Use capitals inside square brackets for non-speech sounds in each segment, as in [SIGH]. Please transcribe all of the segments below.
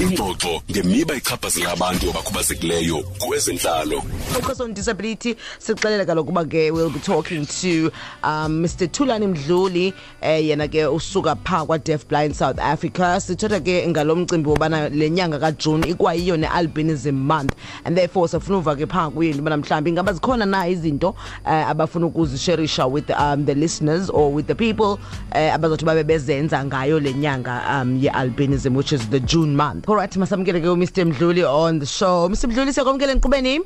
ingxoxo ngemiba ichaphazela abantu abakhubazekileyo kwezentlalo focus on disability sixelela kaloku uba ke we'll be talking to um mr thulani mdluli eh yena ke usuka phaa kwa-deaf blind south africa. Sithetha ke ngalo mcimbi wobana le nyanga kajuni ikwayiyo ne-albinism month and therefore safuna uva ke phaa kuye into yobana mhlawumbi ingaba zikhona na izinto uh, abafuna ukuzisherisha with um, the listeners or with the people uh, abazothi babe bezenza ngayo le nyanga um ye-albinism which is the june month? Alright masamkele ke umr. Mdluli on the show. Mr. Mdluli siyakwamkela enkqubeni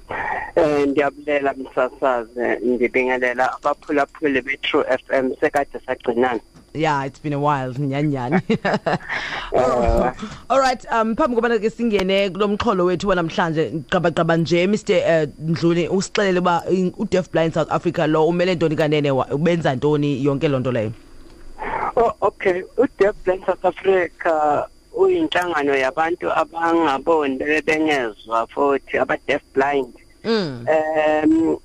Eh ndiyabulela msasaze ndibingelela abaphulaphuli be-True FM sekade sagcinana. yeah it's been a while nyanyani. Uh, [LAUGHS] [LAUGHS] all right um phambi kobana ke singene kulo mxholo wethu wanamhlanje qabaqaba nje Mr. Uh, Mdluli usixelele uba udef blind south africa lo umele ntoni kanene ubenza ntoni yonke loo nto leyo? Oh okay, uDeaf Blind South Africa uyinhlangano yabantu abangaboni bebengezwa futhi aba deaf blind. mm. Um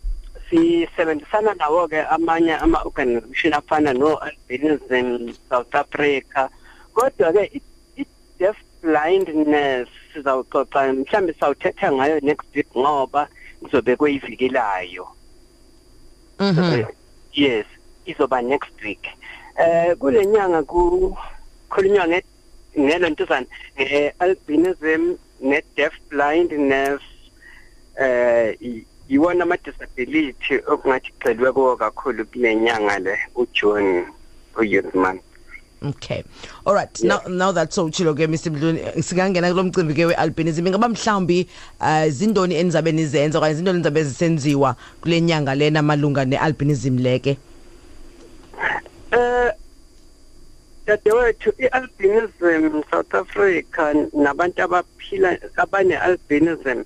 sisebenzisana nawo ke amanye ama organization afana no Albinism South Africa. Kodwa ke i- i deaf blindness sizawuxoxa mhlambe sawuthetha ngayo next week ngoba kuzobe kuyivikelayo. mm -hmm. yes izoba next week eh kule nyanga kukhulunywa nge ngelontuzana nge-albinism ne-deaf blindness eh i- iwona ama-disability okungathi gxilwe kuwo kakhulu kule nyanga le ujune u-youth month okay. All right. Now now that's so chilo ke Mr Mdluli. Singangena kulo mcimbi ke we-albinism ingaba mhlawumbi uh, zindoni enizabe nizenza okanye zindoni enizabe zisenziwa kule nyanga lena malunga ne-albinism leke? Eh dadewethu i-albinism South Africa nabantu abaphila abane-albinism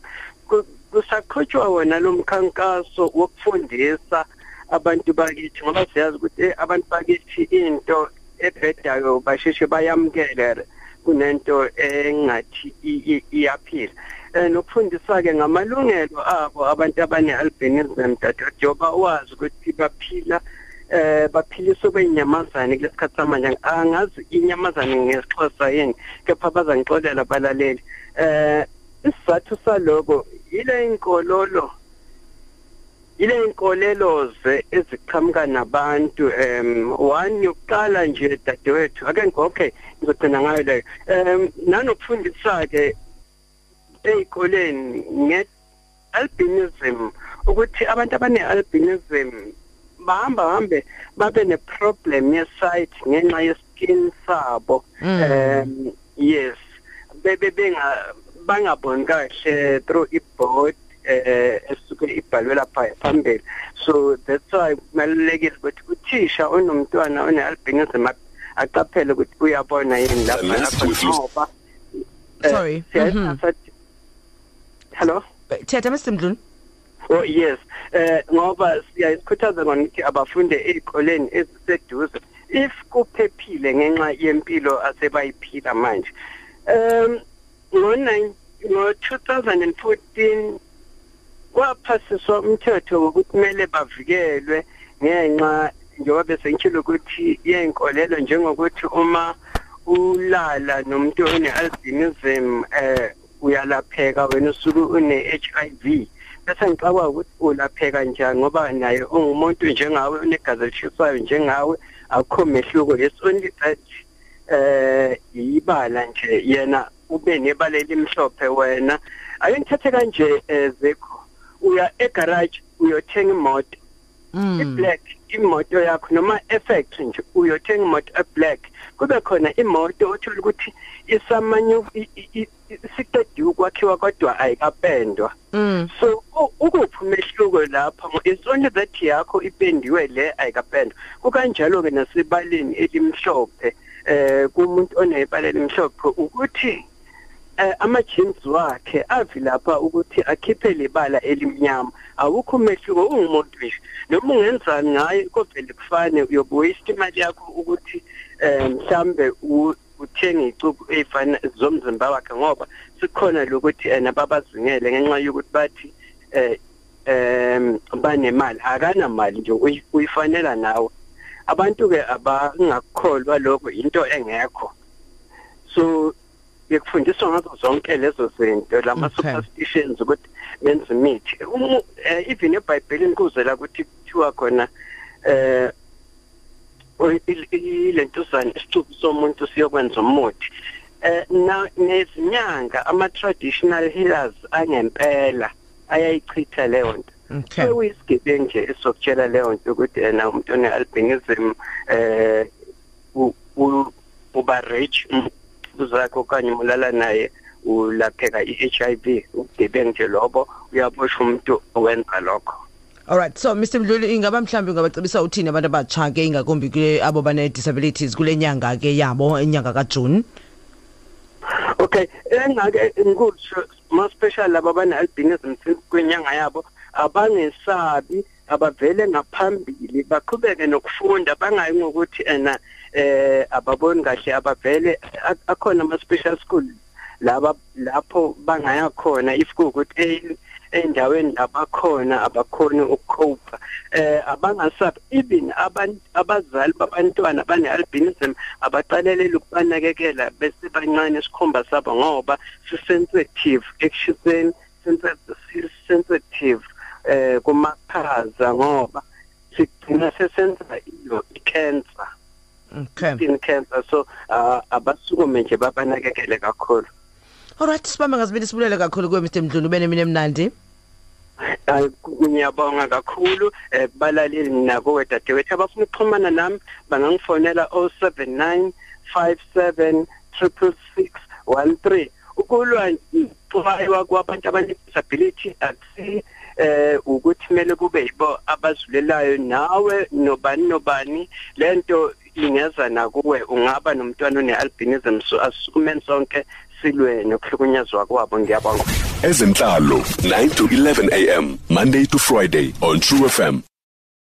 ku- kusaqhutshwa wona lo mkhankaso wokufundisa abantu bakithi ngoba siyazi ukuthi eh, abantu bakithi into ebhedayo basheshe bayamukele kunento engathi i- i- iyaphila. Eh nokufundisa ke ngamalungelo abo abantu abane-albinism dadewethu njengoba wazi ukuthi baphila eh baphilisa kwenyamazane kulesikhathi samanje. Angazi inyamazane ngesixhosa yini kepha bazangixolela balaleli eh isizathu saloko ile inkololo ile inkolelo ze eziqhamuka nabantu em one yokuqala nje dadewethu ake ngokhe ngizogcina ngayo leyo. Em nanokufundisa ke ezikoleni nge albinism ukuthi abantu abane albinism bahamba hambe babe ne problem ye sight ngenxa ye skin sabo. Mm. um yes. Bebe benga bangaboni kahle through iboard eh esuke ibhalwe lapha phambili. So that's why kubalulekile ukuthi uthisha onomntwana one albinism ak- aqaphele ukuthi uyabona yini lapha lapha ngoba eh, Sorry. Mhm. sathi- hello? Thetha Mr Mdluli? Oh yes. Eh ngoba siyasikhuthaza ngona ukuthi abafunde ezikoleni eziseduze if kuphephile ngenxa yempilo asebayiphila manje um ngo ngo 2014 kwaphasiswa umthetho wokuthi kumele bavikelwe ngenxa njengoba besengitshilo ukuthi yenkolelo njengokuthi uma ulala nomuntu one-albinism eh uyalapheka wena usuke une-HIV bese ngicabanga ukuthi ulapheka njani ngoba naye ungumuntu njengawe unegazi elishisayo njengawe akukho mehluko. It's only that eh ibala nje yena ube nebala elimhlophe wena. Ake ngithathe kanje eh, zekho uya egarage uyothenga imoto. Mm. i-black. Imoto yakho noma effect nje uyothenga imoto e-black kube khona imoto othola ukuthi isamanyu i- i- i- siqediwe ukwakhiwa kodwa ayikapendwa. Mm. so u- ukuphi umehluko lapha? Ngo- it's only that yakho ipendiwe le ayikapendwa. Kukanjalo ke nasebaleni elimhlophe eh kumuntu onebala elimhlophe ukuthi eh ama jeans wakhe avi lapha ukuthi akhiphe lebala elimnyama. Awukho umehluko ungumuntu nje. Noma ungenzani ngaye kovele kufane uyobuwaste imali yakho ukuthi eh mhlambe u- uthenge icubu ezifana zomzimba wakhe ngoba sikhona lokuthi ena babazingele ngenxa yokuthi bathi eh em banemali. Akanamali nje uyi- uyifanela nawe. Abantu ke abangakholwa lokho into engekho. So bekufundiswa ngazo zonke lezo zinto lama Okay. superstitions ukuthi benze imithi. Umu- eh, even eBhayibhelini kuzela ukuthi kuthiwa khona eh ilentuzana isithubi somuntu siyokwenza umuthi. Eh na nezinyanga ama traditional healers angempela ayayichitha leyo nto. Okay. Sekuyisigebengu nje esokutshela leyo nto ukuthi yena umuntu one albinism eh u- u- uba rich uzakho okanye mulala naye ulapheka i-HIV ugebengu nje lobo uyaboshwa umuntu owenza lokho. Alright so Mr Mdluli ingaba mhlambi ungabacebisa uthini abantu abatsha ke ingakumbi kule abo bane disabilities kule nyanga ke yabo inyanga kaJune okay engake ngikusho ma special laba bane albinism kwenyanga yabo abangesabi abavele ngaphambili baqhubeke nokufunda bangayi ngokuthi ena eh ababoni kahle abavele akhona ama special school laba lapho bangaya khona if kuukuthi e- endaweni labakhona abakhoni ukucope eh abangasabi even abantu abazali babantwana bane albinism abaqalelela ukubanakekela bese bancane isikhumba sabo ngoba sisensitive ekushiseni sensitive sensitive eh kumakhaza ngoba sigcina sesenza iyo cancer okay. Skin cancer so ah, abasukume nje babanakekele kakhulu. Alright sibambe ngazibini sibulele kakhulu kuwe Mr Mdluli ube nemini emnandi. Ngiyabonga kakhulu eh balaleli nako wedadewethu. Abafuna ukuxhumana nami bangangifonela 079 57 66613 ukulwa xwayiwa kwabantu abane-disability akusi eh ukuthi kumele kube yibo abazulelayo nawe nobani nobani. Lento ingeza nakuwe ungaba nomntwana one-albinism so asisukumeni sonke silwe nokuhlukunyezwa kwabo ngiyabonga. Ezenhlalo 9 to 11 am Monday to Friday on True FM